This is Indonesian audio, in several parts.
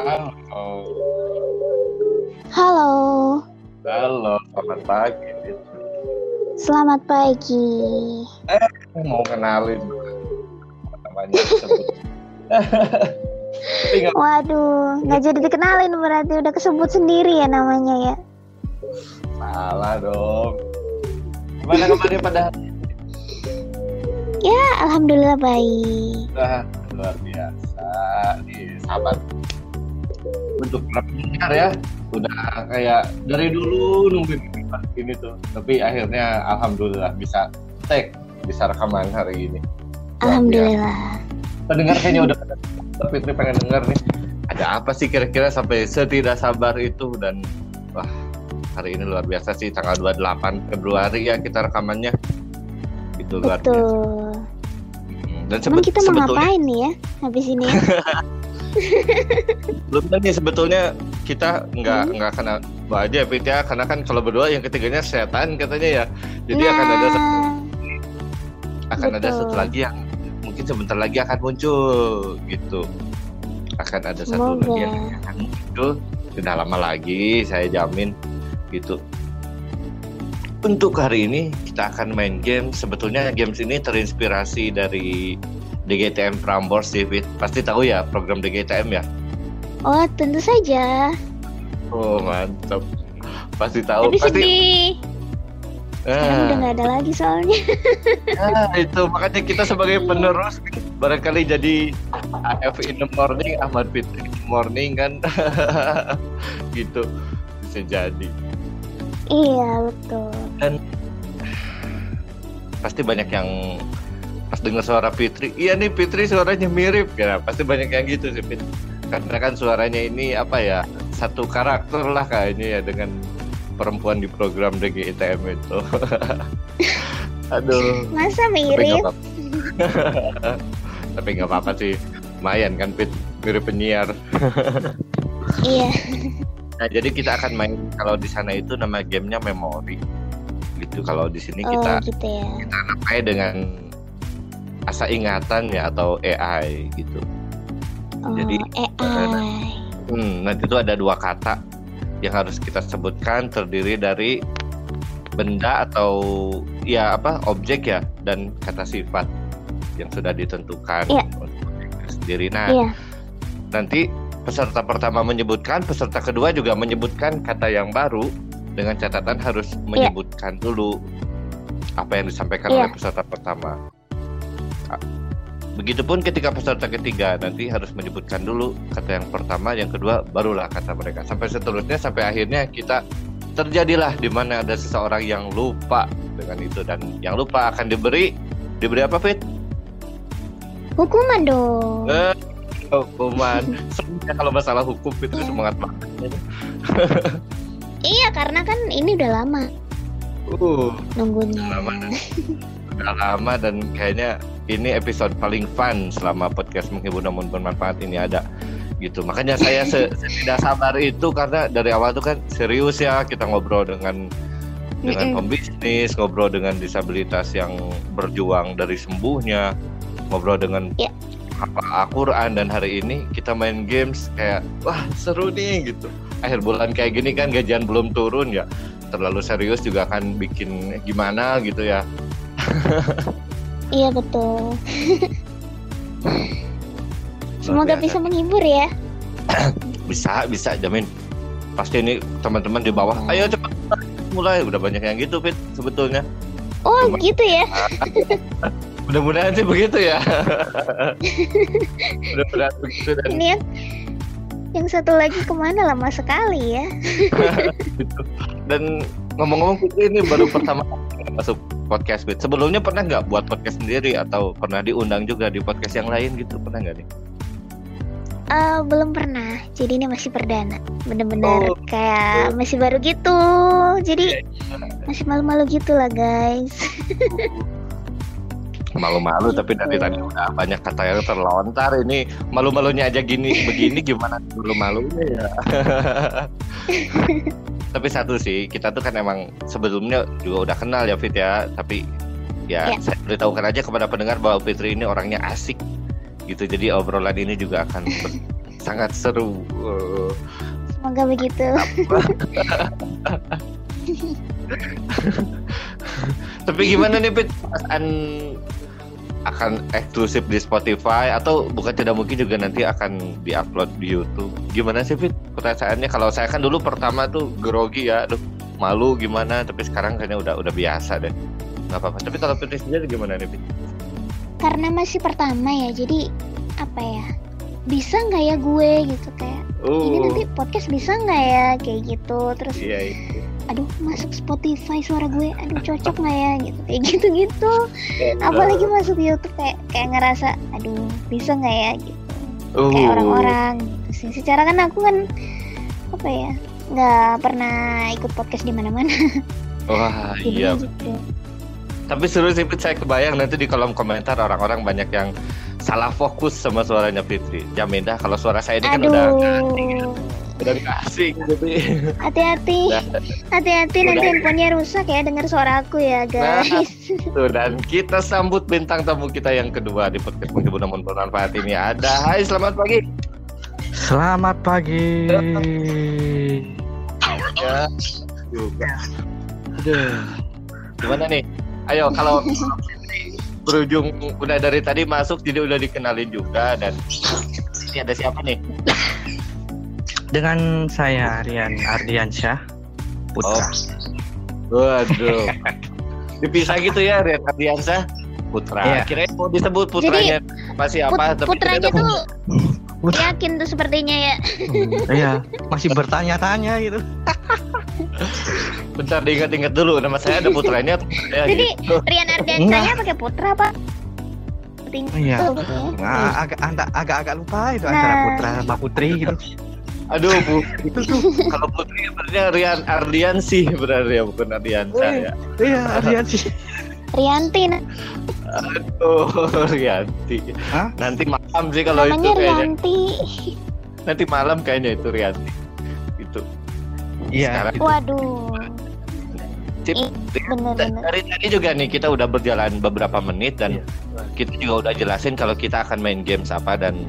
Halo. Halo, Halo, selamat pagi. selamat pagi. Mau kenalin namanya Waduh, nggak jadi dikenalin berarti udah kesebut sendiri ya namanya ya. salah dong. Gimana kemarin pada Ya, alhamdulillah baik. Ah, luar biasa nih sahabat untuk pendengar ya udah kayak dari dulu nungguin ini tuh tapi akhirnya alhamdulillah bisa tag bisa rekaman hari ini Alhamdulillah. pendengar kayaknya udah pada Fitri pengen denger nih ada apa sih kira-kira sampai setidak sabar itu dan wah hari ini luar biasa sih tanggal 28 Februari ya kita rekamannya itu luar biasa Betul. Hmm, dan Emang kita mau ngapain nih ya habis ini? ya? belum nih sebetulnya kita nggak Hmm. nggak kena dua aja Fit ya. Karena kan kalau berdua yang ketiganya setan katanya ya. Jadi akan ada satu- Nah, akan ada betul. satu lagi yang mungkin sebentar lagi akan muncul gitu. Akan ada satu Semoga. lagi yang akan muncul. Tidak lama lagi saya jamin gitu. Untuk hari ini kita akan main game. Sebetulnya games ini terinspirasi dari DGTM Prambors sih Fit. pasti tahu ya program DGTM ya oh tentu saja. oh mantap pasti tahu Tapi pasti sedih. Sekarang Ah. udah nggak ada lagi soalnya. Nah, itu makanya kita sebagai penerus barangkali jadi AF in the morning, Ahmad Fitri in the morning kan, gitu bisa jadi. Iya betul. Pasti banyak yang dengar suara Fitri, iya nih Fitri suaranya mirip, ya pasti banyak yang gitu sih Fit. Karena kan suaranya ini apa ya satu karakter lah kayaknya ya dengan perempuan di program DGITM itu. Aduh. Masa mirip? tapi nggak apa-apa sih lumayan kan Pit mirip penyiar Iya. nah jadi kita akan main kalau di sana itu nama gamenya memori gitu kalau di sini Oh kita gitu ya. namanya dengan asa ingatan ya atau AI gitu Oh, Jadi, AI. hmm, nanti itu ada dua kata yang harus kita sebutkan terdiri dari benda atau ya apa objek ya dan kata sifat yang sudah ditentukan Iya. untuk mereka sendiri nah Iya. nanti peserta pertama menyebutkan, peserta kedua juga menyebutkan kata yang baru dengan catatan harus menyebutkan dulu apa yang disampaikan Iya. oleh peserta pertama. Begitupun ketika peserta ketiga nanti harus menyebutkan dulu kata yang pertama, yang kedua barulah kata mereka. Sampai seterusnya sampai akhirnya kita terjadilah di mana ada seseorang yang lupa dengan itu dan yang lupa akan diberi diberi apa Fit? Hukuman dong. Eh, hukuman. Sebenarnya kalau masalah hukum itu semangat banget. Iya karena kan ini udah lama Uh, nunggunya. lama udah lama dan kayaknya ini episode paling fun selama podcast menghibur namun bermanfaat ini ada gitu. Makanya saya se- tidak sabar itu karena dari awal tuh kan serius ya kita ngobrol dengan dengan pembisnis, ngobrol dengan disabilitas yang berjuang dari sembuhnya, ngobrol dengan Ya. apa Al-Quran dan hari ini kita main games kayak wah seru nih gitu. Akhir bulan kayak gini kan gajian belum turun ya, terlalu serius juga akan bikin gimana gitu ya. Iya betul. Semoga biasa. bisa menghibur ya. Bisa bisa jamin. Pasti ini teman-teman di bawah, Hmm. ayo cepat mulai udah banyak yang gitu Fit sebetulnya. Oh Cuma- gitu ya. Mudah-mudahan sih begitu ya. Mudah-mudahan begitu dan Ini yang yang satu lagi ke mana lama sekali ya. gitu. Dan ngomong-ngomong Fitri ini baru pertama masuk podcast Fit. Sebelumnya pernah nggak buat podcast sendiri atau pernah diundang juga di podcast yang lain gitu pernah nggak nih? Eh, belum pernah. Jadi ini masih perdana. Bener-bener Oh. kayak masih baru gitu. Jadi masih malu-malu gitu lah guys. Malu-malu tapi dari Gitu. tadi udah banyak kata yang terlontar ini malu-malunya aja gini begini gimana malu-malunya ya. tapi satu sih kita tuh kan emang sebelumnya juga udah kenal ya Fit ya tapi ya Ya. saya beritahukan aja kepada pendengar bahwa Fitri ini orangnya asik gitu jadi obrolan ini juga akan sangat seru. Semoga begitu. Tapi gimana nih Pit? Perasaan akan eksklusif di Spotify atau bukan tidak mungkin juga nanti akan diupload di YouTube. Gimana sih Fit perasaannya? Kalau saya kan dulu pertama tuh grogi ya, aduh malu gimana, tapi sekarang kayaknya udah udah biasa deh. Gak apa-apa. Tapi kalau Fit sendiri gimana nih Fit? Karena masih pertama ya, jadi apa ya? Bisa nggak ya gue gitu kayak ini Uh, nanti podcast bisa nggak ya kayak gitu terus iya iya. Aduh masuk Spotify suara gue aduh cocok nggak ya? Gitu kayak gitu gitu apalagi masuk YouTube kayak kayak ngerasa aduh bisa nggak ya? Gitu. Uh, kayak orang-orang gitu sih. Secara kan aku kan apa ya nggak pernah ikut podcast di mana-mana. Wah iya. gitu Tapi seru sih saya kebayang nanti di kolom komentar orang-orang banyak yang salah fokus sama suaranya Fitri. Jamin dah kalau suara saya ini kan udah aduh udah dikasih jadi. hati-hati Nah, hati-hati nanti handphonenya rusak ya dengar suara aku ya guys Tuh, dan kita sambut bintang tamu kita yang kedua di podcast menghibur namun bermanfaat ini ada. Hai, selamat pagi. Selamat pagi. Ya, juga. Aduh. Gimana nih? Ayo kalau berujung udah dari tadi masuk jadi udah dikenalin juga dan ini ada siapa nih? Dengan saya Rian Ardiansyah Putra. Waduh. Dipisah gitu ya Rian Ardiansyah Putra. Iya. Kirain mau disebut putranya pasti Put- apa tapi putranya tuh Putra. yakin tuh sepertinya ya Hmm, Iya, masih bertanya-tanya gitu. bentar diingat-ingat dulu nama saya ada putranya atau putranya Jadi gitu. Rian Ardiansyahnya pakai putra pak? Penting. Iya. Oh, ya. Nah, agak anta- agak-agak lupa itu antara Nah. Putra sama Putri gitu. Aduh, Bu. itu tuh kalau putri sebenarnya Rian Ardiansih berarti ya bukan Ardiansyah ya. Iya, Ardiansyah. Rianti nah. Aduh, Rianti. Hah? Nanti malam sih kalau itu namanya kayaknya. Rianti. Nanti malam kayaknya itu Rianti. Itu. Iya. Waduh. Cip, Ih, bener-bener. dari tadi juga nih kita udah berjalan beberapa menit dan Iya. kita juga udah jelasin kalau kita akan main games apa dan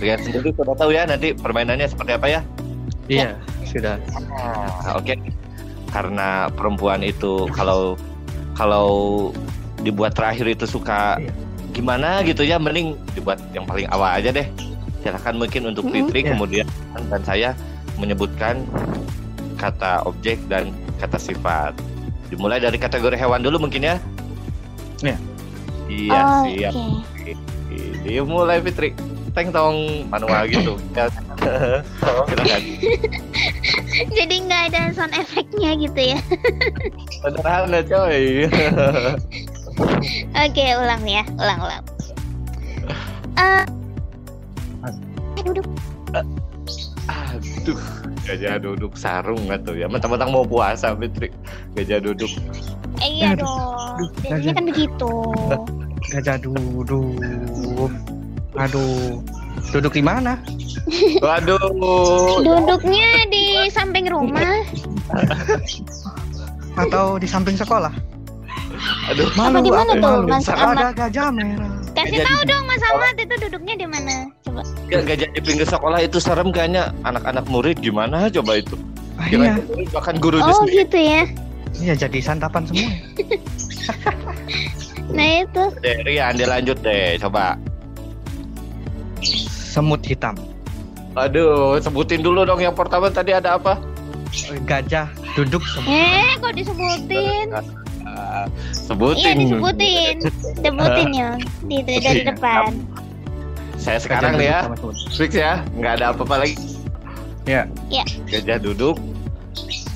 Rian sendiri sudah tahu ya nanti permainannya seperti apa ya? Iya, sudah. Nah, oke. Karena perempuan itu kalau kalau dibuat terakhir itu suka Iya. gimana gitu ya, mending dibuat yang paling awal aja deh. Silakan mungkin untuk Mm-mm. Fitri Iya. kemudian dan saya menyebutkan kata objek dan kata sifat. Dimulai dari kategori hewan dulu mungkin ya. Iya. Iya, oh, siap. Oke. Dimulai Fitri. Teng tong manual gitu. Ya. Silakan. Jadi nggak ada sound efeknya gitu ya. Sederhana coy. Oke, ulang ya, ulang-ulang. Eh, duduk. Aduh, gajah duduk sarung nggak tuh ya? Mentang-mentang mau puasa, Fitri. Gajah duduk. Eh, iya dong. Biasanya kan begitu. Gajah duduk. Aduh. Duduk di mana? Waduh. Duduknya di samping rumah. Atau di samping sekolah? Aduh. Apa di mana aku tuh, malu. Mas Ada Ahmad? gajah merah. Kasih tahu dong Mas Ahmad itu duduknya di mana? Coba. Ya, gajah di pinggir sekolah itu serem kayaknya. Anak-anak murid gimana coba itu? Ah, iya. Bahkan gurunya Oh sendiri. gitu ya. Iya, jadi santapan semua. Nah itu. Deh, Rian, dia lanjut deh. Coba. Semut hitam. Aduh, sebutin dulu dong yang pertama tadi ada apa? Gajah duduk semut. Eh, kok disebutin? Ah, Iya sebutin. disebutin. Sebutin ya. Di dari Iya. depan. Saya sekarang nih ya, fix ya. Nggak ada apa-apa lagi. Ya. Gajah duduk,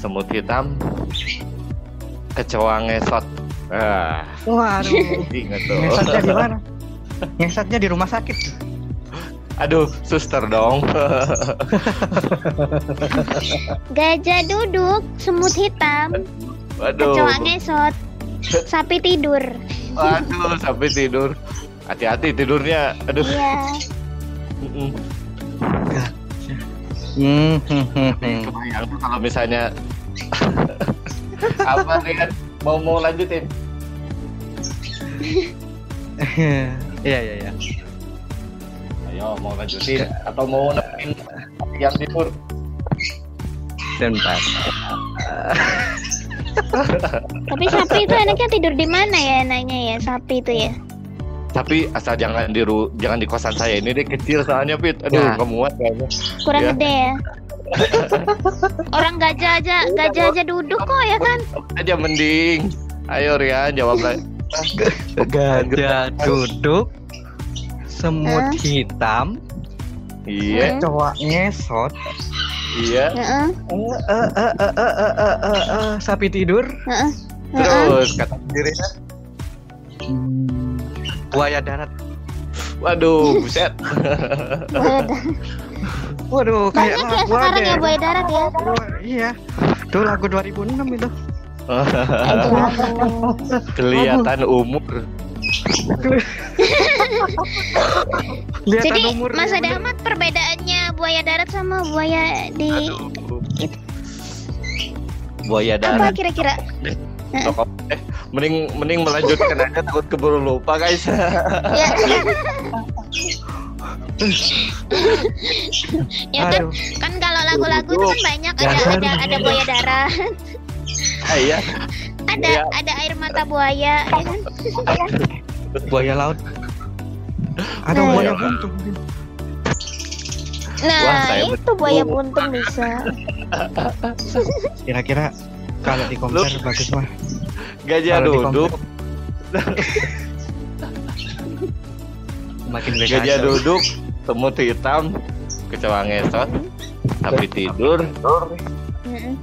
semut hitam, kecoa ngesot. Ah, Waduh. inget tuh. Ngesatnya di mana? Ngesatnya di rumah sakit. Aduh, suster dong. Gajah duduk, semut hitam, Waduh. kecoa ngesot, sapi tidur. Waduh, sampai tidur. Hati-hati tidurnya. Aduh. Iya. Hmm. Kebayang tuh kalau misalnya apa Rian mau mau lanjutin? Iya, iya, iya. Ayo mau lanjutin atau mau nemenin yang tidur? Bentar. Tapi sapi itu enaknya tidur di mana ya enaknya ya sapi itu ya? Tapi asal jangan di ru- jangan di kosan saya ini deh kecil soalnya Pit. Aduh, Nah. nggak muat kayaknya. Kurang Ya. gede ya. Orang gajah aja gajah aja duduk kok ya kan? Aja mending. Ayo Rian jawab lagi. Gajah duduk, semut uh. hitam. Iya. Kecoa ngesot. Iya. Uh -uh. Uh, sapi tidur. Terus kata sendirinya hmm, buaya darat. Waduh buset. Waduh kayak banyak ya sekarang ya, ya buaya darat ya. Oh, iya. Itu lagu 2006 itu. Kelihatan umur. Lihat Jadi umur Mas Ade Ahmad perbedaannya buaya darat sama buaya di Buaya apa darat. kira-kira? Toko- Eh, mending mending melanjutkan aja takut keburu lupa guys. Ya. ya kan, Aduh, kan kalau lagu-lagu itu kan banyak ada ada ada buaya darat, Ah, iya. ada Iya. ada air mata buaya, ya kan? buaya laut. Ada Nah, buaya buntung. Nah Wah, saya itu buaya buntung bisa. Kira-kira kalau di compare bagus mah. Gajah duduk, Makin gajah duduk, semut hitam, kecoa ngesot, sapi tidur,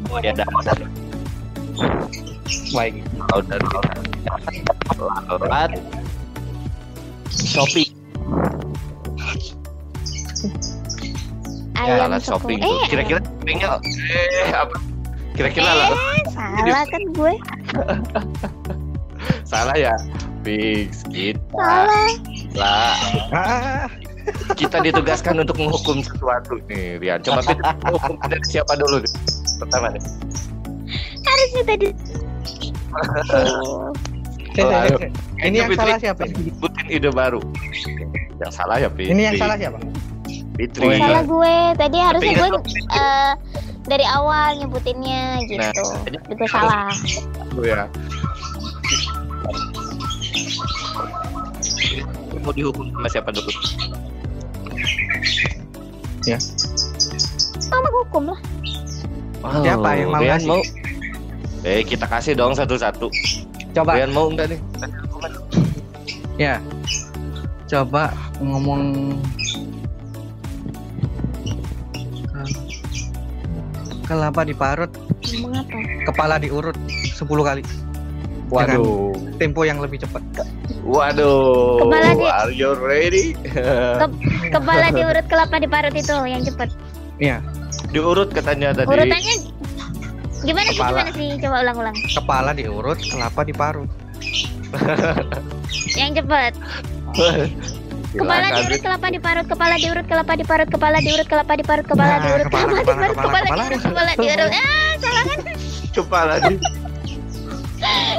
buaya darat, Baik. laut dan laut, shopping, Ayam alat shopping tuh. Eh, Kira-kira shoppingnya eh apa? Kira-kira eh, lah, salah kan gue? salah ya? Fix kita Salah. lah. Ah, Kita ditugaskan untuk menghukum sesuatu nih, Rian. Coba kita hukum dari siapa dulu? nih? Pertama nih. Harusnya tadi. Oh, ini yang Fitri, salah siapa? ini? Sebutin ide baru. Yang salah ya, Fitri. Ini yang salah siapa? Fitri. Oh, yang Salah gue. Tadi harusnya gue eh, dari awal nyebutinnya gitu. Nah, Itu salah. Aku ya. Mau dihukum sama siapa dulu? Sama hukum lah. Siapa yang mau mau? Eh, kita kasih dong satu-satu. Coba Rian mau enggak nih? ya. Coba ngomong kelapa diparut, Ngomong apa? kepala diurut 10 kali. Waduh. Tempo yang lebih cepat. Waduh. Kepala di- Are you ready? Kepala diurut kelapa diparut itu yang cepet. Iya, Diurut katanya tadi. Urutannya gimana sih? Kepala. Gimana sih? Coba ulang-ulang. kepala diurut, kelapa diparut. Yang cepet. Kepala diurut, kelapa diparut, kepala diurut, kelapa diparut, kepala diurut, kelapa diparut, kepala Nah, diurut, kepala, kelapa kepala, diparut, kepala, kepala kepala. diurut, kepala diurut. Ah, salah kan? Kepala di.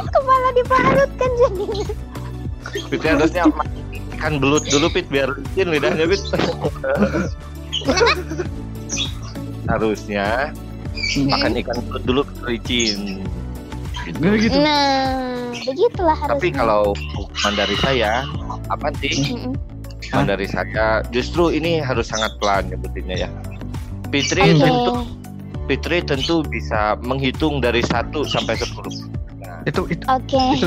Kepala diparut kan jadi. Fit harusnya makan belut dulu Pit biar licin lidahnya Pit. harusnya makan ikan belut dulu licin. Gitu. Nggak gitu. Nah, begitulah harusnya. Tapi kalau hukuman dari saya, apa sih? Mm-mm. Hukuman dari saya, justru ini harus sangat pelan nyebutinnya ya. Fitri Oke. tentu Fitri tentu bisa menghitung dari 1 sampai 10. Itu itu Oke. itu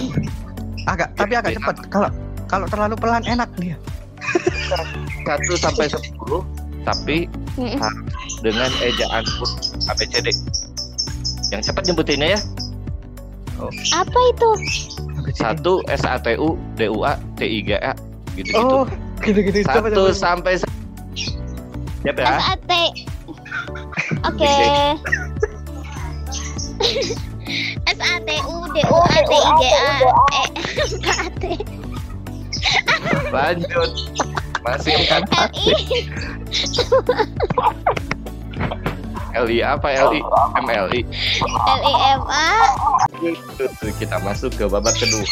agak tapi agak cepat. Kalau kalau terlalu pelan enak dia. 1 sampai 10 tapi Mm-mm. Dengan ejaan huruf ABCD. Yang cepat nyebutinnya ya. Apa itu? Satu S A T U D U A T I G A gitu-gitu. Oh, gitu-gitu. Coba, Satu coba. sampai se- Siap ya? SAT. Oke. S A T U D U A T I G A E K A T Lanjut. Masih kan L I L I apa L I M L I. L I M A Kita masuk ke babak kedua.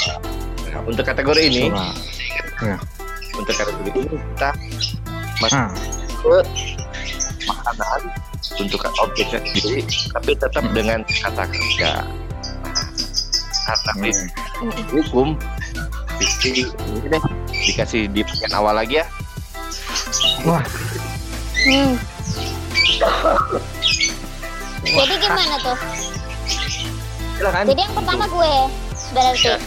Nah, untuk kategori ini, Coba. untuk kategori ini kita masuk Ah, ke makanan untuk objeknya sendiri tapi tetap Hmm. dengan kata kerja karena di Mm-mm. hukum di ini deh dikasih di bagian awal lagi ya wah, Hmm. Jadi gimana tuh? silakan Jadi yang pertama gue berarti. Ya.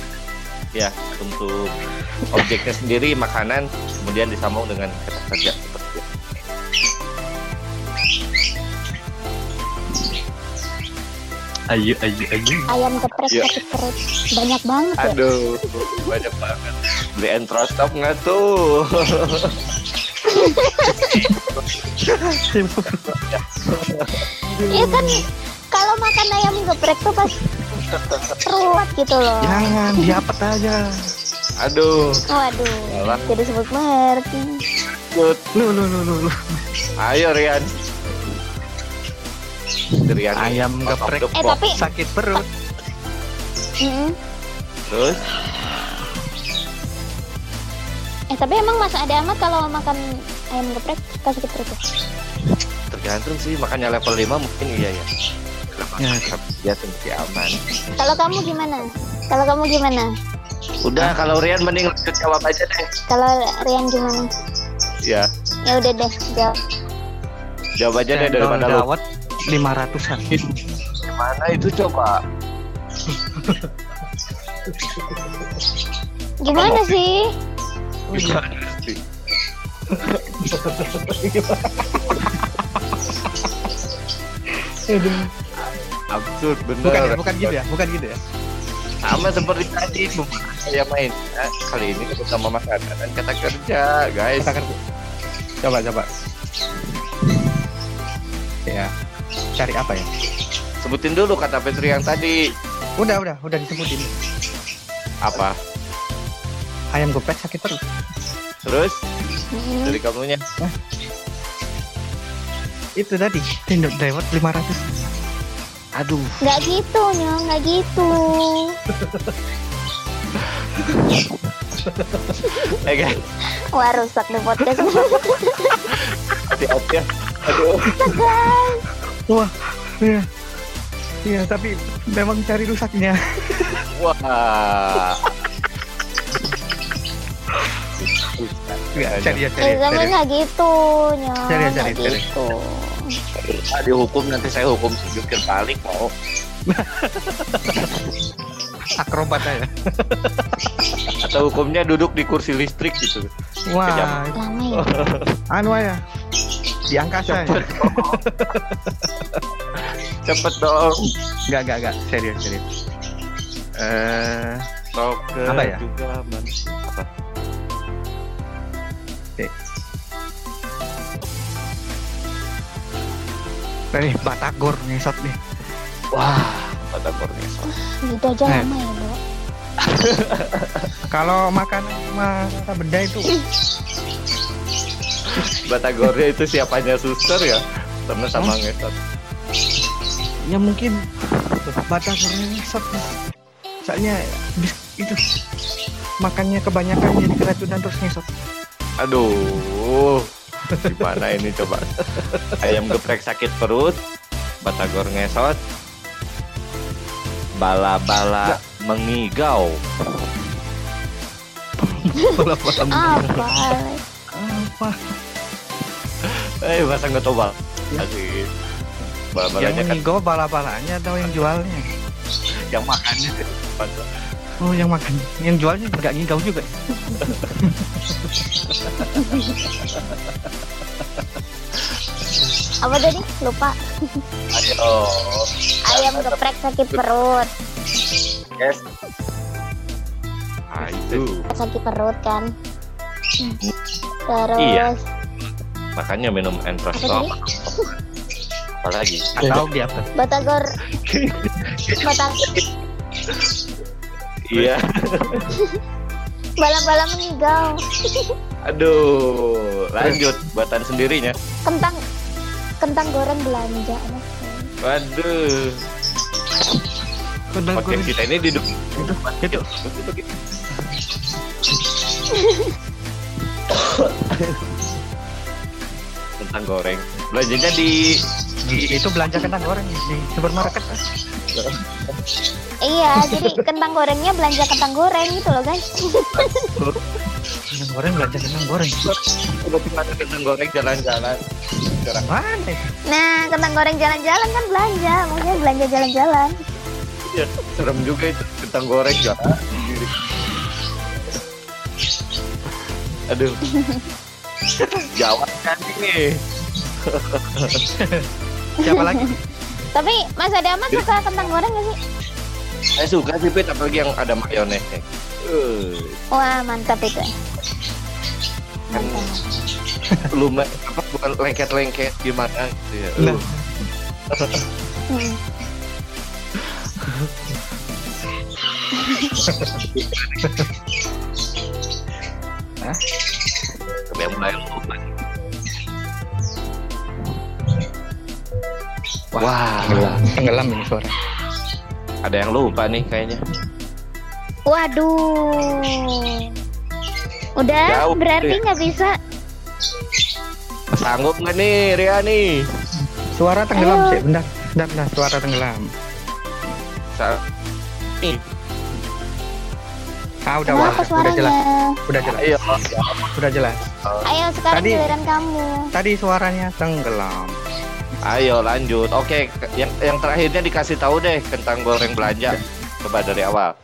ya untuk objeknya sendiri makanan kemudian disambung dengan kata kerja seperti itu. ayo, ayo, ayo. Ayam geprek sakit perut. Banyak banget ya. aduh banyak banget beli entrostop nggak tuh Iya kan kalau makan ayam geprek tuh pas ruwet gitu loh. Jangan diapet aja. aduh Waduh. Jadi sebut merek. Good. Lu, lu, lu, lu, lu. ayo Rian Rian Ayam geprek. Eh, tapi- Sakit perut. Mm-mm. terus Eh tapi emang Mas ada amat kalau makan ayam geprek suka sakit perut ya? tergantung sih makanya level 5 mungkin iya ya Ya. dia masih aman Kalau kamu gimana? Kalau kamu gimana? udah kalau Rian mending lanjut jawab aja deh Kalau Rian gimana? ya Ya udah deh, jawab. jawab aja deh daripada lu dawet lima ratusan. mana itu coba Gimana sih? gimana sih absurd bener Bukan ya, bukan gitu ya, bukan gitu ya. sama seperti tadi saya main Nah, kali ini bersama Mas dan kata kerja guys Kita kerja. Coba, coba. Ya, cari apa ya? sebutin dulu kata Petri yang tadi Udah, udah, udah disebutin. apa Ayam geprek sakit perut. terus Mm-mm. dari kamunya Itu tadi, tindak dawet lima ratus. aduh Nggak gitu, nyong, nggak gitu. eh guys Wah rusak nih podcast. hati-hati ya aduh Wah, iya. Iya, tapi memang cari rusaknya. wah Enggak, cari ya, cari. nggak gitu, nyong. Cari, Nggak cari, cari. gitu. Ah, dihukum nanti saya hukum jungkir balik mau Akrobat aja. atau hukumnya duduk di kursi listrik gitu Wah, Lama ya. anu ya. Di angkasa ya. cepet cepet dong Enggak, enggak, enggak. Serius, serius. Eh, Stalker Apa ya? juga manusia apa nih Batagor ngesot nih. wah kata Corneso Gitu aja Eh. lama ya, Bro. Kalau makanan sama kata benda itu Batagornya itu siapanya suster ya sama sama ngesot ya mungkin Batagor ngesot. Soalnya bis- itu makannya kebanyakan jadi keracunan terus ngesot. Aduh gimana ini coba ayam geprek sakit perut Batagor ngesot bala-bala mengigau Apa? Apa? eh masa nggak tahu bal Ya. asik Yang bala-balanya kan mengigo bala-balanya atau yang jualnya? yang makannya Oh, yang makan. Yang jualnya nggak ngigau juga. Apa tadi? Lupa. ayo Ayam geprek sakit perut. yes ah itu Sakit perut kan. Terus Iya. makanya minum apa entrostop apalagi Atau dia apa? Batagor. Batag iya bala-bala mengigau. aduh lanjut buatan sendirinya Kentang kentang goreng belanja. Aduh. waduh Kedai podcast kita ini duduk kentang goreng. Belanjanya di Itu belanja kentang goreng di supermarket. Iya, jadi kentang gorengnya belanja kentang goreng gitu loh guys. Kentang goreng belanja kentang goreng. tiba-tiba ada kentang goreng jalan-jalan. Mana? itu? Nah, kentang goreng jalan-jalan kan belanja, maksudnya belanja jalan-jalan. Ya, serem juga itu kentang goreng jalan. Aduh. Jawab kan ini. Siapa lagi? Tapi Mas Adamat suka kentang goreng gak sih? Saya suka sih Pit, apalagi yang ada mayonesnya. Uh, Wah, mantap itu. kan lumayan apa bukan lengket-lengket gimana gitu ya. Nah. Hmm. Uh, yang mulai lupa. Wah, Tenggelam, tenggelam ini suara. Ada yang lupa nih kayaknya. Waduh. Udah, Jauh, berarti ya. nggak bisa. Sanggup nggak nih Ria nih? Suara tenggelam Ayo. sih, bentar, bentar, bentar, suara tenggelam. Sa- nih, Ah, udah Kenapa wah, udah jelas, udah jelas, ayo. udah jelas. Ayo sekarang Tadi- giliran kamu. Tadi suaranya tenggelam. Ayo lanjut. Oke, ke- yang yang terakhirnya dikasih tahu deh kentang goreng belanja. Coba dari awal.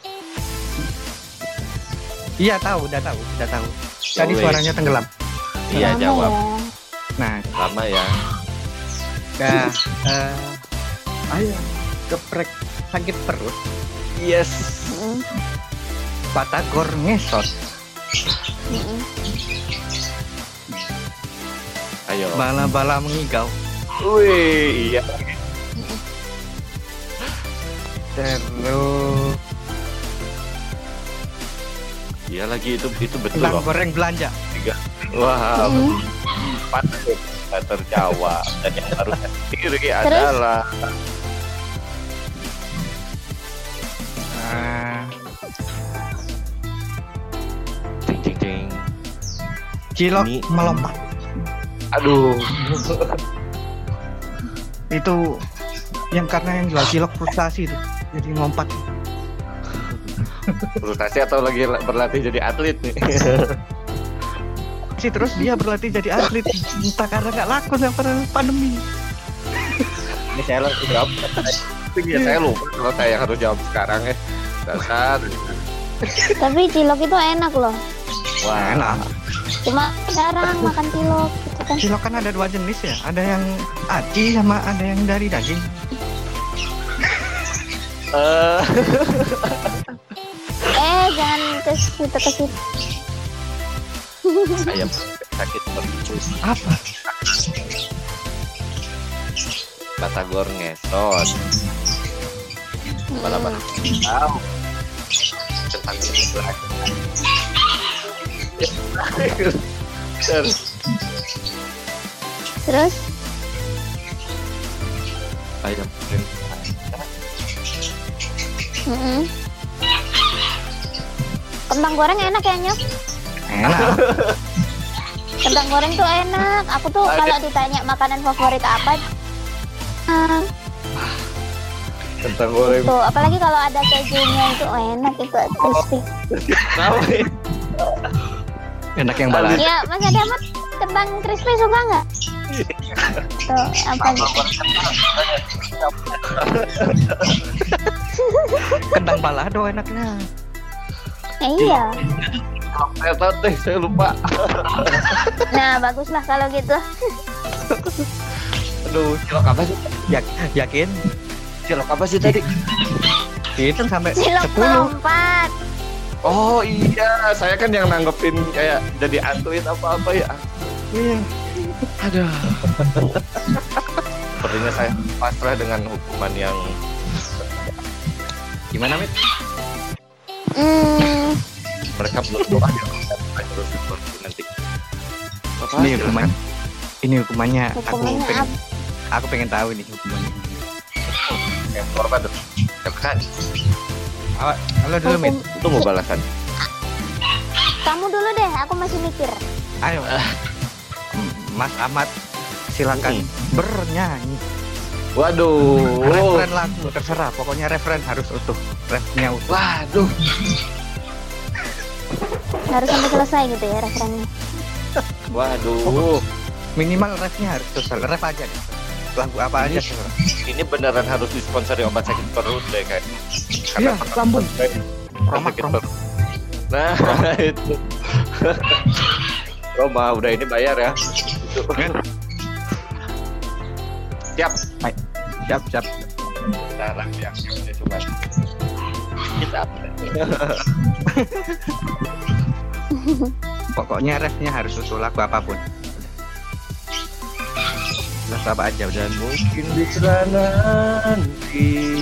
Iya tahu, udah tahu, udah tahu. Tadi suaranya tenggelam. Iya jawab. ya. Nah, Lama ya. dah. eh, ayo, geprek sakit perut. Yes. Batagor ngesot. Ayo. Bala-bala mengigau. Wih, iya. Terus Iya lagi itu itu betul loh. goreng belanja. Wah, Mm. patut nggak terjawab. Dan yang harusnya sendiri adalah Nah, ting ting ting. cilok Ini- melompat. Aduh. Itu yang karena yang cilok frustasi itu. Jadi ngompat. Frustasi atau lagi berlatih jadi atlet nih. sih terus dia berlatih jadi atlet entah karena nggak laku sama pandemi Ini saya langsung jawab. Iya, saya lupa kalau saya harus jawab sekarang ya. Dasar. Tapi cilok itu enak loh. Wah, enak Cuma jarang makan cilok kan. cilok kan ada dua jenis ya ada yang aci sama ada yang dari daging Eh, Eh, jangan ke situ ke situ. ayam sakit perut. apa Batagor ngesot. Bala-bala tahu. Tentang ini Terus Terus ayam mm-mm. Kentang goreng enak ya nyok. enak Kentang goreng tuh enak. Aku tuh kalau ditanya makanan favorit apa, ah, tentang goreng. tuh apalagi kalau ada kejunya itu oh, enak itu crispy. Tahu ya? enak yang balas Ya, Mas Adamat kentang crispy suka nggak? Tuh apa gitu? kentang balado enaknya Eh, iya. Saya deh, saya lupa. Nah baguslah kalau gitu. Aduh, cilok apa sih? Ya- yakin Cilok apa sih tadi? itu sampai Cilok 10 melompat. Oh iya, saya kan yang nanggepin kayak jadi antuin apa-apa ya. Iya Aduh. Sepertinya saya pasrah dengan hukuman yang gimana mit? Hmm, Mereka belum doa ya. Terus nanti. Apa ini sih? hukumannya ini hukumannya aku hukumannya pengen apa? aku pengen tahu nih hukumannya Yang korban tuh. Kan, halo dulu mit tunggu balasan. Kamu dulu deh, aku masih mikir. ayo Mas Ahmad silakan Mm. bernyanyi. Waduh. Referen lagu terserah, pokoknya referen harus utuh, refnya utuh. Waduh. Harus sampai selesai gitu ya referennya. Waduh. Minimal refnya harus selesai, ref aja deh. Lagu apa aja Ini- terserah. Ini beneran harus disponsori obat sakit perut deh kayak. Iya, lambung. Obat Romak, sakit romak. perut. Nah, itu. Roma udah ini bayar ya. Itu. Siap. Siap, siap. Sekarang ya. Cuma kita Pokoknya refnya harus utuh lagu apa pun. Lagu apa aja udah. mungkin di sana nanti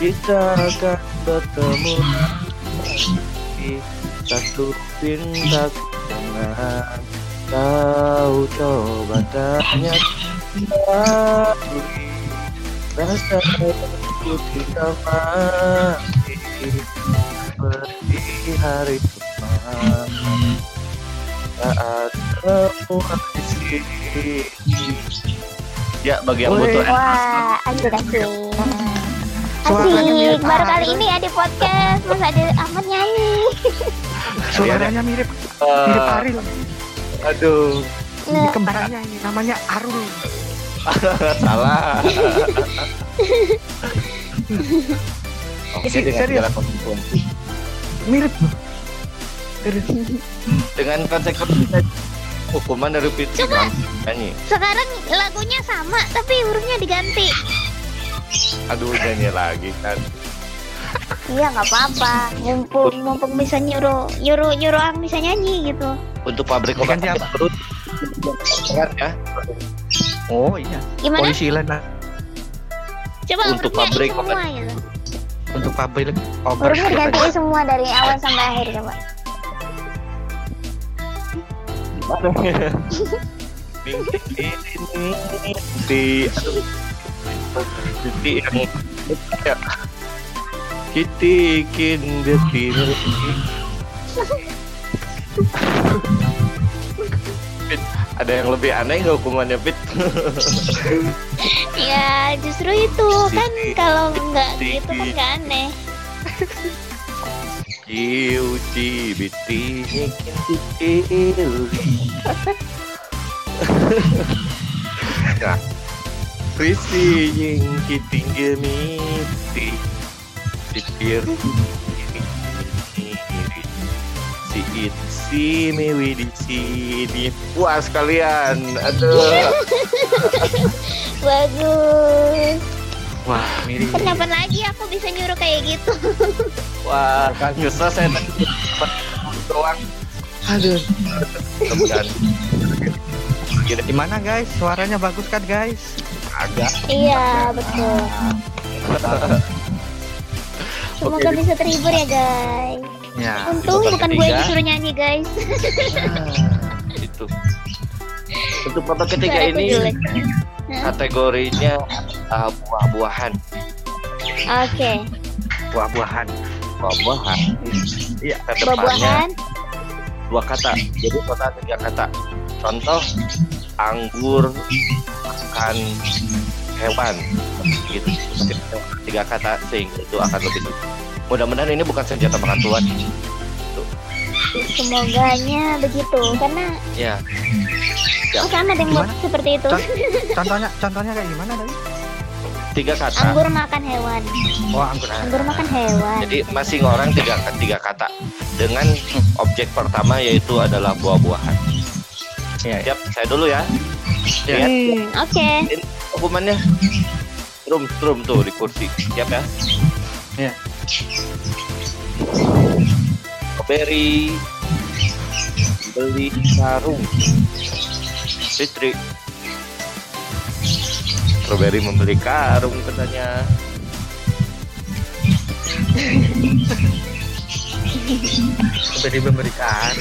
kita akan bertemu di satu pinta kenangan kau coba tanya lagi. Rasa aku cinta mati seperti hari kemarin saat kamu ada di sini ya bagi yang butuh Wah, asik asik. Asik, mirip baru kali ini ya di podcast Mas Adil Ahmad nyanyi. Suaranya mirip mirip. Eh, Ariel. Aduh Ini Nge- kembarannya ini namanya Arul. salah Oke, Isi- dengan serius? konsekuensi. Mirip. Serius. dengan konsekuensi hukuman dari Fitri Coba. nyanyi Sekarang lagunya sama tapi hurufnya diganti. aduh nyanyi lagi kan Iya nggak apa-apa. Mumpung mumpung bisa nyuruh nyuruh nyuruh orang bisa nyanyi gitu. untuk pabrik obat sakit apa? perut Kan ya Oh iya. Gimana? Polisi lain lah. Coba Untuk pabrik semua obat. gitu. Untuk pabrik obat. Hurufnya diganti semua dari awal sampai akhir coba. mimpi ini mimpi aduh ya kitikin detil Fit, ada yang lebih aneh nggak hukumannya Fit? Ya justru itu. Kan kalau nggak gitu kan nggak aneh. Kiu cibiti Nah Risi yang kiting gemiti Sikir Si it si mewi di sini Puas kalian Aduh Bagus. Wah, mirip. Kenapa lagi aku bisa nyuruh kayak gitu? Wah Nyesel saya tadi doang Aduh Kemudian Gimana guys? Suaranya bagus kan guys? agak iya betul. Semoga bisa terhibur ya guys. Ya. Untung bukan gue yang ketiga. disuruh nyanyi guys. itu untuk babak ketiga ini kategorinya uh, buah-buahan Oke. Buah-buahan. buah-buahan iya Buah-buahan. dua kata jadi total tiga kata contoh anggur makan hewan gitu tiga kata sehingga itu akan lebih mudah-mudahan ini bukan senjata makan tuan Semoganya begitu karena ya oh, sama deh Gimana? seperti itu. Con- Contohnya contohnya kayak gimana tadi? tiga kata Anggur makan hewan. Oh, anggur. Anggur makan hewan. jadi masing orang tiga tiga kata dengan objek pertama yaitu adalah buah-buahan Iya, siap saya dulu ya Iya. Lihat Hmm, oke. Hukumannya? Strum strum tuh di kursi. Siap ya? Iya. strawberry beli sarung. Fitri strawberry membeli karung katanya. Beri memberikan.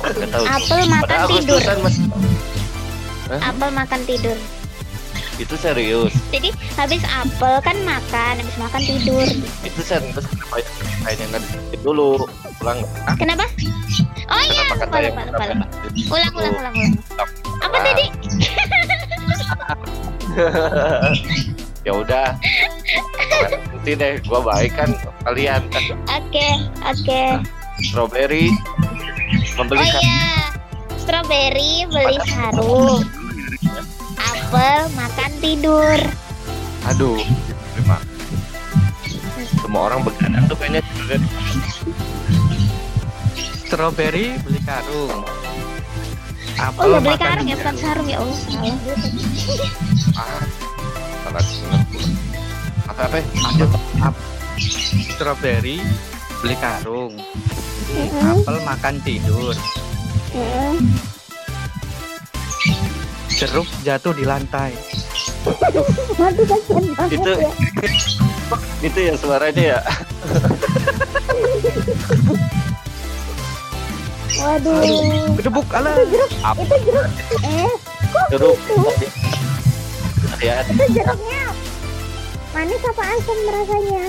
Nggak tahu. Apel makan tidur. Apel makan tidur. Itu serius Jadi habis apel kan makan, habis makan tidur. itu serius kenapa lain yang nggak dulu ulang Kenapa? Oh iya, lupa yang lupa lupa lupa. Ulang ulang ulang ulang. Apa tadi? ya udah nanti deh gua baik kan kalian Oke, oke. strawberry Oh membeli kan iya, strawberry beli sarung, apel makan tidur. aduh terima semua orang begadang tuh kayaknya Strawberry beli karung. Oh Apel ya beli karung ya bukan sarung ya Allah salah gue tadi. ah salah apa apa Apel, ap- strawberry beli karung. Mm-mm. Apel makan tidur. Mm-mm. Jeruk jatuh di lantai. Waduh banget Itu- ya. itu ya suaranya ya Waduh. Gedebuk ala. Itu jeruk. Eh, jeruk ya itu jeruknya manis apa asam rasanya?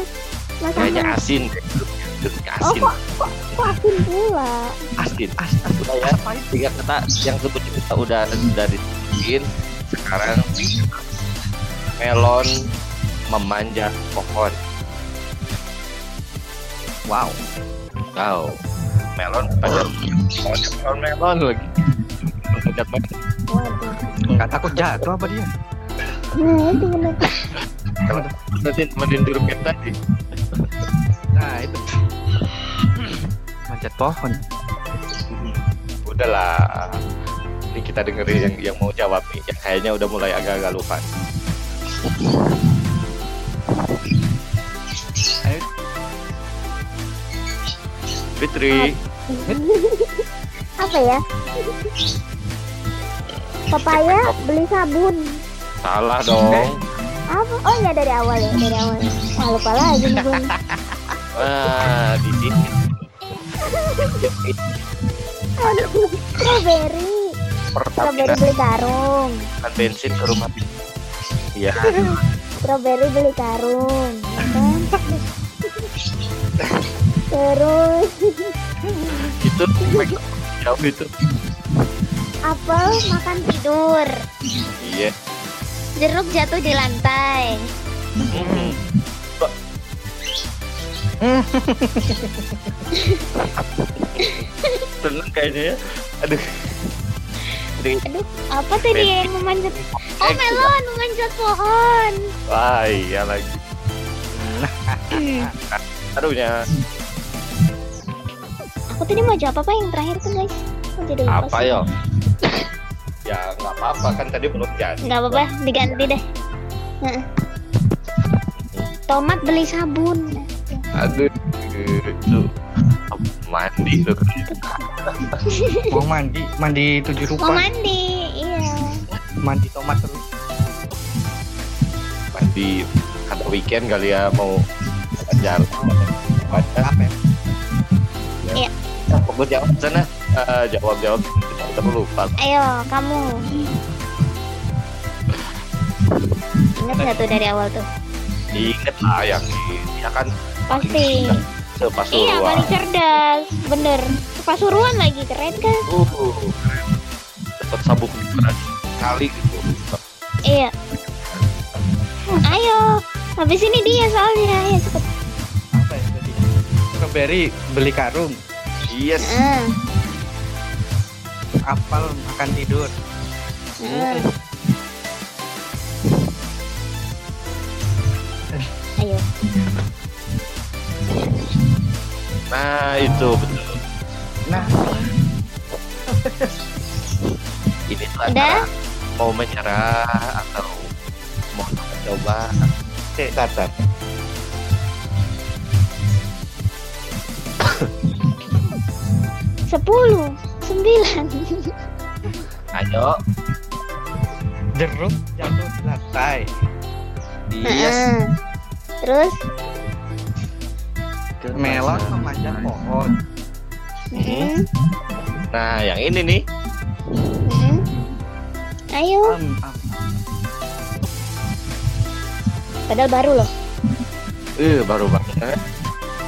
Kayaknya Ahmad. Asin Oh asin kok, kok, asin pula? asin As, as, udah ya tiga kata yang sebut kita udah udah disebutin sekarang melon memanjat pohon wow. wow melon memanjat pohon melon melon lagi memanjat Waduh. Nggak takut jatuh apa dia? Nah itu bener. kalau nanti yang tadi Nah itu. Manjat pohon. udahlah ini kita dengerin yang yang mau jawab nih yang kayaknya udah mulai agak-agak lupa Ayo. Fitri apa ya? Papaya beli sabun. salah dong Apa? Oh iya dari awal ya, dari awal. Wah lupa lagi nih gue. ah di sini strawberry. Strawberry beli karung. kan bensin ke rumah iya Strawberry beli karung. kan? Terus itu jauh itu apel makan tidur. iya Jeruk jatuh di lantai. Mm. Seneng kayaknya ya. Aduh. Aduh, Aduh, apa tadi yang memanjat? Oh melon memanjat pohon. wah iya lagi. Aduhnya. Aku tadi mau jawab apa yang terakhir tuh guys? Aku jadi lupa apa yo? Ya nggak apa-apa kan tadi belum jadi. Nggak apa-apa, diganti deh. Tomat beli sabun. Aduh itu mandi lu Mau mandi, mandi tujuh Mau rupa, mandi, iya. mandi tomat terus. mandi atau weekend kali ya mau jalan baca Apa ya? Iya. Gue jawab sana Eh, jawab jawab kita udah lupa Ayo, kamu. Ingat nggak tuh dari awal tuh? inget lah yang ini ya kan Pasti. Iya, Pasuruan paling cerdas. Bener. Pasuruan lagi, keren kan? uh dapat sabuk berat kali gitu Iya. Ayo. Habis ini dia soalnya. Ayo cepet. Apa ya tadi? Strawberry beli karung, yes Ah, apel makan tidur. ah. Nah itu betul Nah, ini tuh antara mau menyerah atau mau coba Oke, Tatan. Sepuluh. Sembilan. Ayo. jeruk jatuh di lantai. Yes. Terus? Melon memanjat pohon. Mm, Nah, yang ini nih. mm. Ayo. Am, am. Padahal baru loh. Eh, baru banget.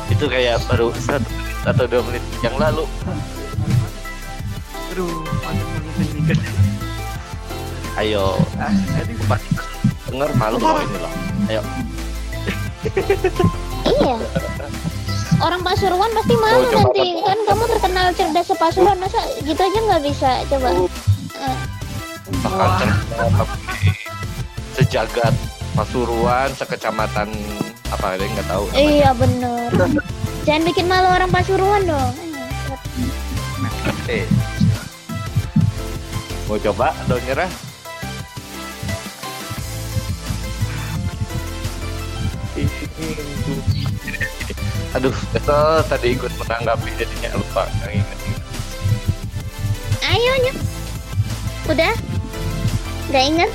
Itu kayak baru satu menit atau dua menit yang lalu. Aduh, panjang banget ini. Ayo, Ah, denger malu loh ini loh. Ayo, Pasuruan pasti malu Oh, nanti kan kamu terkenal cerdas sepasuruan masa gitu aja nggak bisa coba. Eh, bakal terkenal sejagat Pasuruan, sekecamatan apa ada yang nggak tahu. namanya. iya bener. Jangan bikin malu orang Pasuruan dong. Eh, Mau coba atau nyerah? Aduh, kesel tadi ikut menanggapi jadinya lupa nggak inget. Ayo nyok. Udah? Gak inget?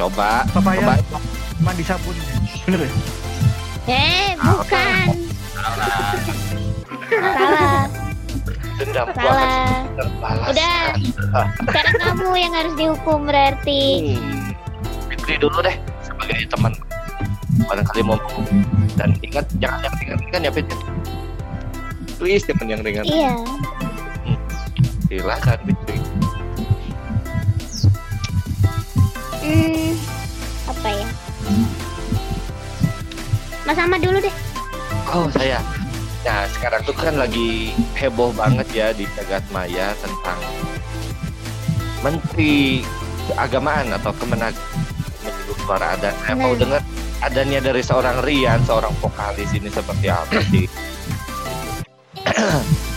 Coba, Papaya. coba. mandi sabun. Bener ya? Eh, bukan. Salah. Dendam gua akan Salah. Udah. Sekarang kamu yang harus dihukum berarti. Hmm. Fitri dulu deh sebagai teman. Barangkali mau dan ingat jangan yang ringan-ringan ya Fitri. Please jangan yang ringan. Iya. Silahkan Fitri. Hmm, apa ya? Mas Ahmad dulu deh. Oh saya. Nah sekarang tuh kan lagi heboh banget ya di jagat maya tentang Menteri Keagamaan atau Kemenag menyebut suara adan. Saya mau dengar adannya dari seorang Rian, seorang vokalis ini seperti apa sih?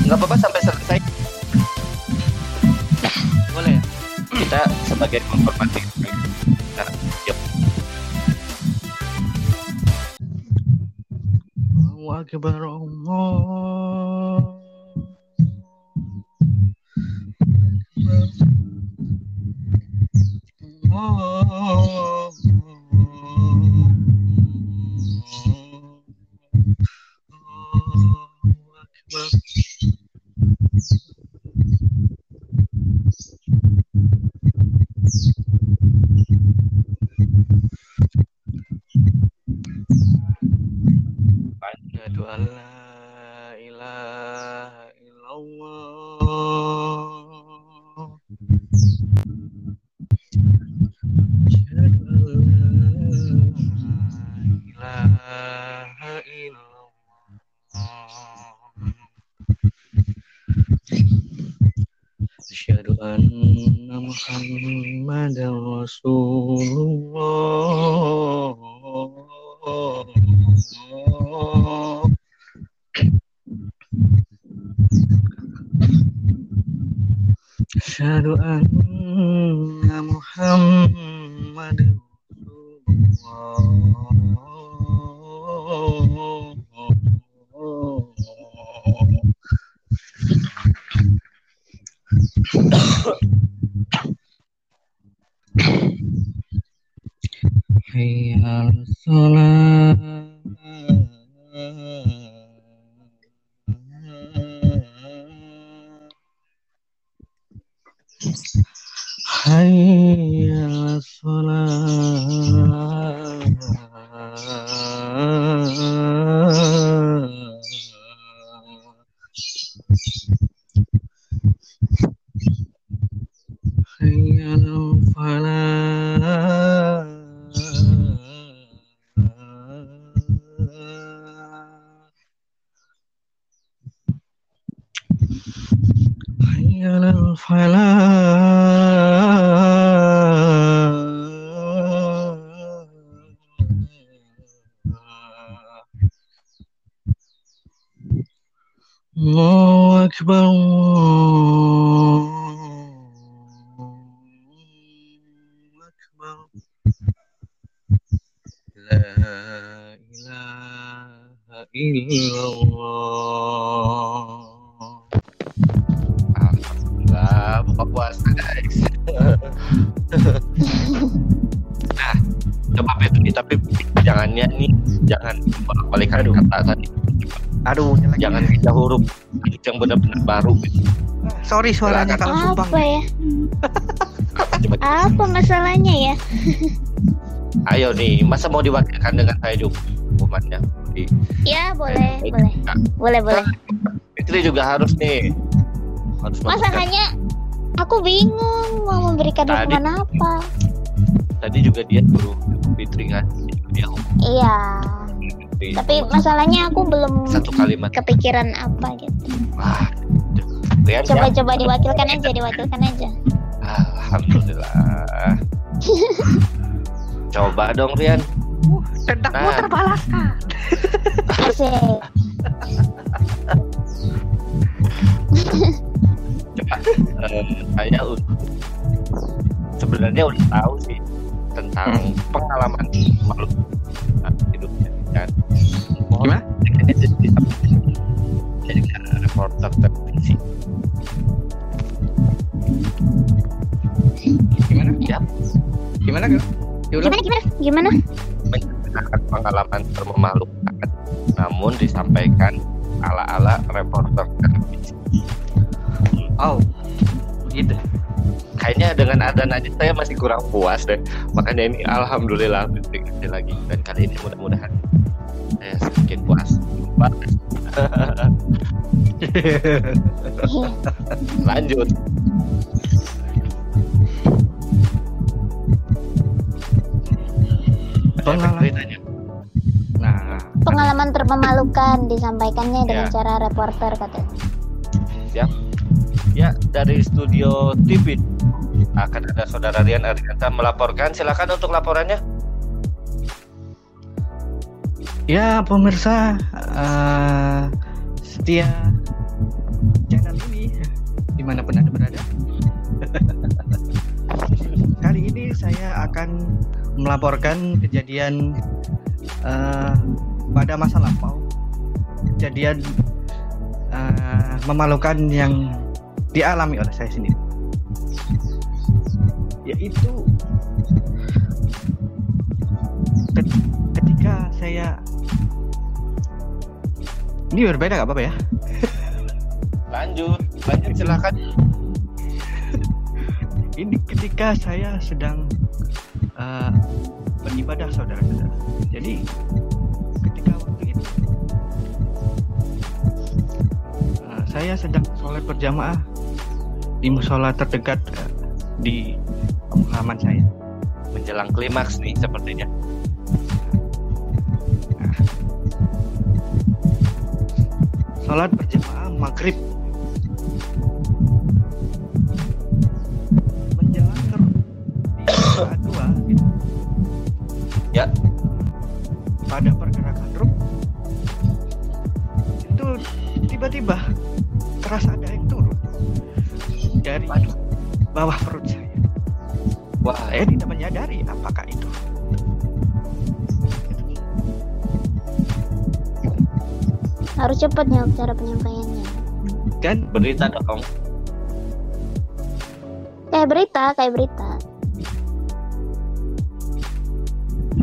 Nggak apa-apa sampai selesai. Boleh ya? Kita sebagai menghormati. Nah, yuk. Akbar Allah. Allah. live Hayya shalah. Yang benar-benar baru. Gitu. sorry suaranya Kak Sumpang. Apa ya? Apa masalahnya ya? ayo nih, masa mau diwakilkan dengan saya juga hukumannya? Di- Ya boleh, boleh, boleh, boleh. Fitri juga harus nih, harus Masa memberikan- hanya Aku bingung mau memberikan Tadi- hukuman apa. Tadi juga dia suruh Fitri kan. Dia Iya. Fitri. Tapi masalahnya aku belum satu kalimat. kepikiran apa gitu. Wah. Rian, Coba-coba diwakilkan aja, diwakilkan aja. Alhamdulillah. Coba dong Rian. Tendangmu Nah. terbalaskan. Asik. Coba. Eh, saya u- sebenarnya udah tahu sih tentang pengalaman makhluk hidupnya kan. Gimana? Jadi reporter televisi. Gimana? Ya, Gimana? Diulang. Gimana gimana? Gimana? menceritakan pengalaman termemalukan, namun disampaikan ala-ala reporter televisi. Oh, begitu. Kayaknya dengan adan aja saya masih kurang puas deh. Makanya ini alhamdulillah lagi dan kali ini mudah-mudahan saya sedikit puas. Lanjut. Pengalaman. Nah, Pengalaman termemalukan disampaikannya dengan Ya. cara reporter katanya. Ya dari studio TV akan ada saudara Rian Arianta melaporkan. Silakan untuk laporannya. Ya pemirsa eh, setia channel ini di mana pun anda berada. Kali ini saya akan melaporkan kejadian eh, pada masa lampau, kejadian eh, memalukan yang dialami oleh saya sendiri, yaitu ket- ketika saya ini berbeda nggak apa-apa ya? Lanjut, lanjut silakan. Ini ketika saya sedang eh, beribadah saudara-saudara. Jadi ketika waktu itu eh, saya sedang sholat berjamaah di musola terdekat eh, di halaman saya. Menjelang klimaks nih sepertinya. Sholat berjamaah maghrib di rakaat dua gitu. Ya. pada pergerakan ruk itu tiba-tiba terasa ada yang turun dari bawah perut saya Wah, saya tidak menyadari apakah Harus cepat ya cara penyampaiannya. kan? Berita dong. Kayak berita, kayak berita.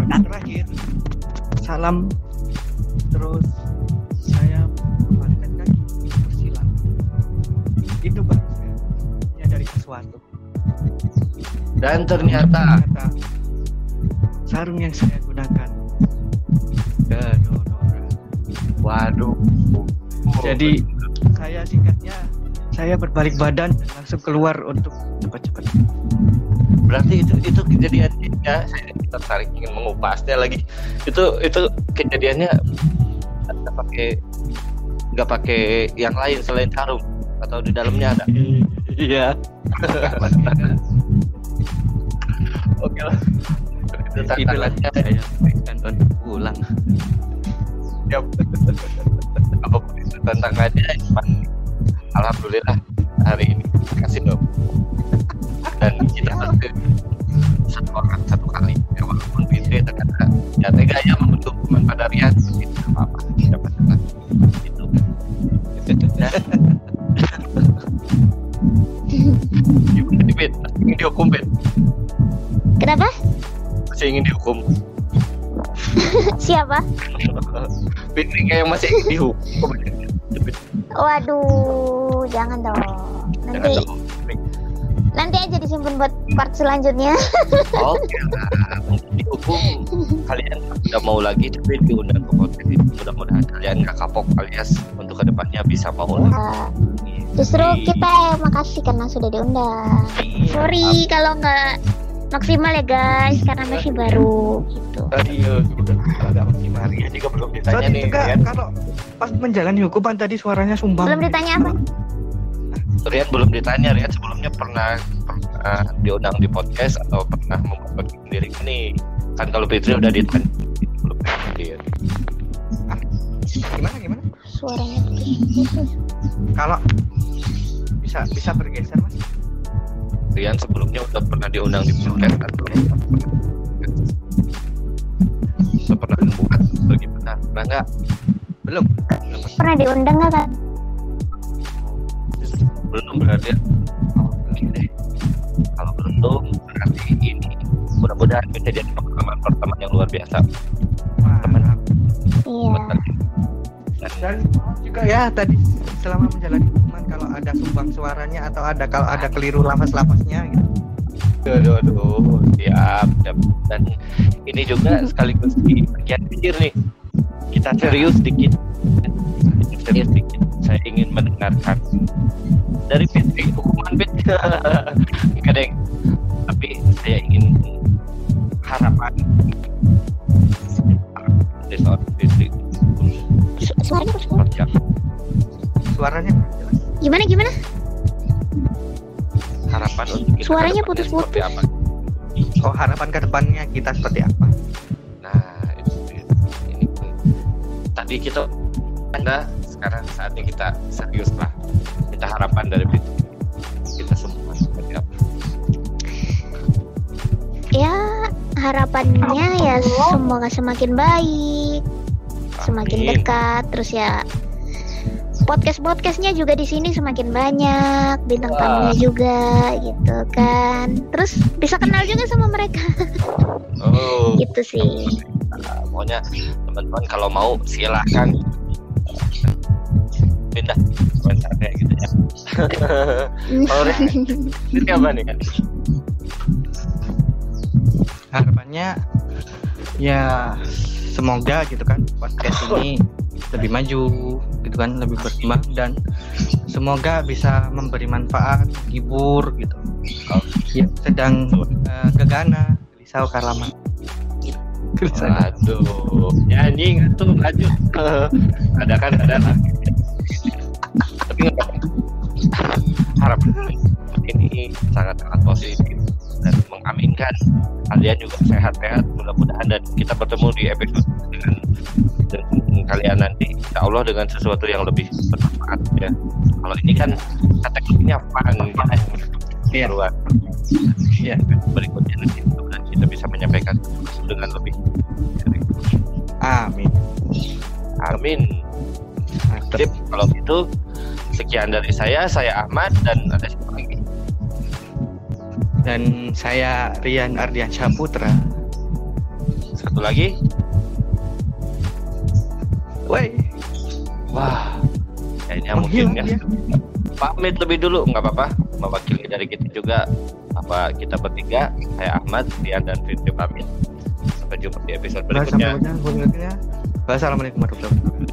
dan terakhir. Salam. Terus saya kembalikan kaki bersilang itu baru saya menyadari sesuatu. Dan ternyata Ternyata sarung yang saya gunakan. Kedonora waduh. jadi saya singkatnya saya berbalik badan dan langsung keluar untuk cepat-cepat berarti itu itu kejadiannya ya saya tertarik ingin mengupasnya lagi. Itu itu kejadiannya nggak pakai nggak pakai yang lain selain sarung atau di dalamnya ada. iya Oke lah. Itu tantangannya. saya pulang Siap. Apa pun itu tantangannya, Pak. Alhamdulillah hari ini kasih dong. Dan kita tentu satu orang satu kali. Ya, walaupun Fitri ternyata ya tega ya membentuk hukuman pada Rian, tapi tidak apa-apa. Dapat dapat itu. Gimana nih, Bet? Masih ingin dihukum, Bet? Kenapa? Masih ingin dihukum. Siapa? Fitri kayak masih dihukum. Waduh, jangan dong. Jangan Nanti dong. nanti aja disimpan buat part selanjutnya. Oke lah, mungkin dihukum kalian udah mau lagi tapi diundang ke podcast ini mudah-mudahan kalian nggak kapok alias untuk ke depannya bisa mau lagi. Nah, Justru kita yang makasih karena sudah diundang. Sorry kalau nggak maksimal ya guys karena masih baru gitu. Iya, udah agak maksimal. Ria juga belum ditanya Soalnya nih. Rian. kalau pas menjalani hukuman tadi suaranya sumbang. Belum ditanya apa? Rian belum ditanya. Rian sebelumnya pernah pernah diundang di podcast atau pernah membuat sendiri ini. Kan kalau Fitri udah ditanya. Belum hadir. Gimana gimana? Suaranya. Kalau bisa bisa bergeser mas? Rian sebelumnya udah pernah diundang di podcast atau Udah pernah membuat bagaimana? Pernah nggak? Belum. Pernah diundang nggak kan? Belum berarti. Deh. Kalau belum berarti ini mudah-mudahan bisa jadi pengalaman pertama yang luar biasa. Mantap. Iya. Dan juga ya tadi selama menjalani kalau ada sumbang suaranya atau ada kalau ada keliru lafaz-lafaznya gitu. Aduh, aduh, siap, siap. Dan ini juga sekaligus di bagian pikir nih. Kita serius dikit. Serius dikit. Saya ingin mendengarkan dari Fitri, hukuman Fitri. Enggak. Tapi saya ingin harapan dari seorang Fitri Su- Suaranya? Suaranya. Gimana gimana? Harapan untuk kita Suaranya putus-putus. Oh harapan ke depannya kita seperti apa? Nah, ini pun. Tadi kita Anda sekarang saatnya kita serius lah. Kita harapan dari kita semua seperti apa? Ya harapannya ya semoga semakin baik, semakin Amin. dekat. Terus ya podcast podcastnya juga di sini semakin banyak, bintang tamunya juga gitu kan. Terus bisa kenal juga sama mereka Oh, gitu sih. Nah, pokoknya teman-teman kalau mau silahkan pindah komentarnya gitu ya. Kalau ini apa nih kan? Harapannya ya semoga gitu kan podcast ini lebih maju gitu kan lebih berkembang dan semoga bisa memberi manfaat hibur gitu. Ya, sedang eh, gegana gelisah karlaman Waduh, nyanyi nggak tuh lanjut. ada kan ada lah. Tapi harapan ini sangat sangat positif dan mengaminkan kalian juga sehat-sehat mudah-mudahan dan kita bertemu di episode dengan, dengan kalian nanti insya Allah dengan sesuatu yang lebih bermanfaat ya kalau ini kan kategorinya fun ya Iya. Keluar. Iya. berikutnya nanti kita bisa menyampaikan dengan lebih amin amin Mantap. Sip, kalau gitu sekian dari saya saya Ahmad dan ada siapa lagi dan saya Rian Ardiansyah Putra. Satu lagi? Woi, wah kayaknya mungkin ya. dia. pamit lebih dulu nggak apa-apa. Mewakili dari kita juga apa kita bertiga saya Ahmad Rian dan Fitri pamit. Sampai jumpa di episode berikutnya. Wassalamualaikum warahmatullahi wabarakatuh.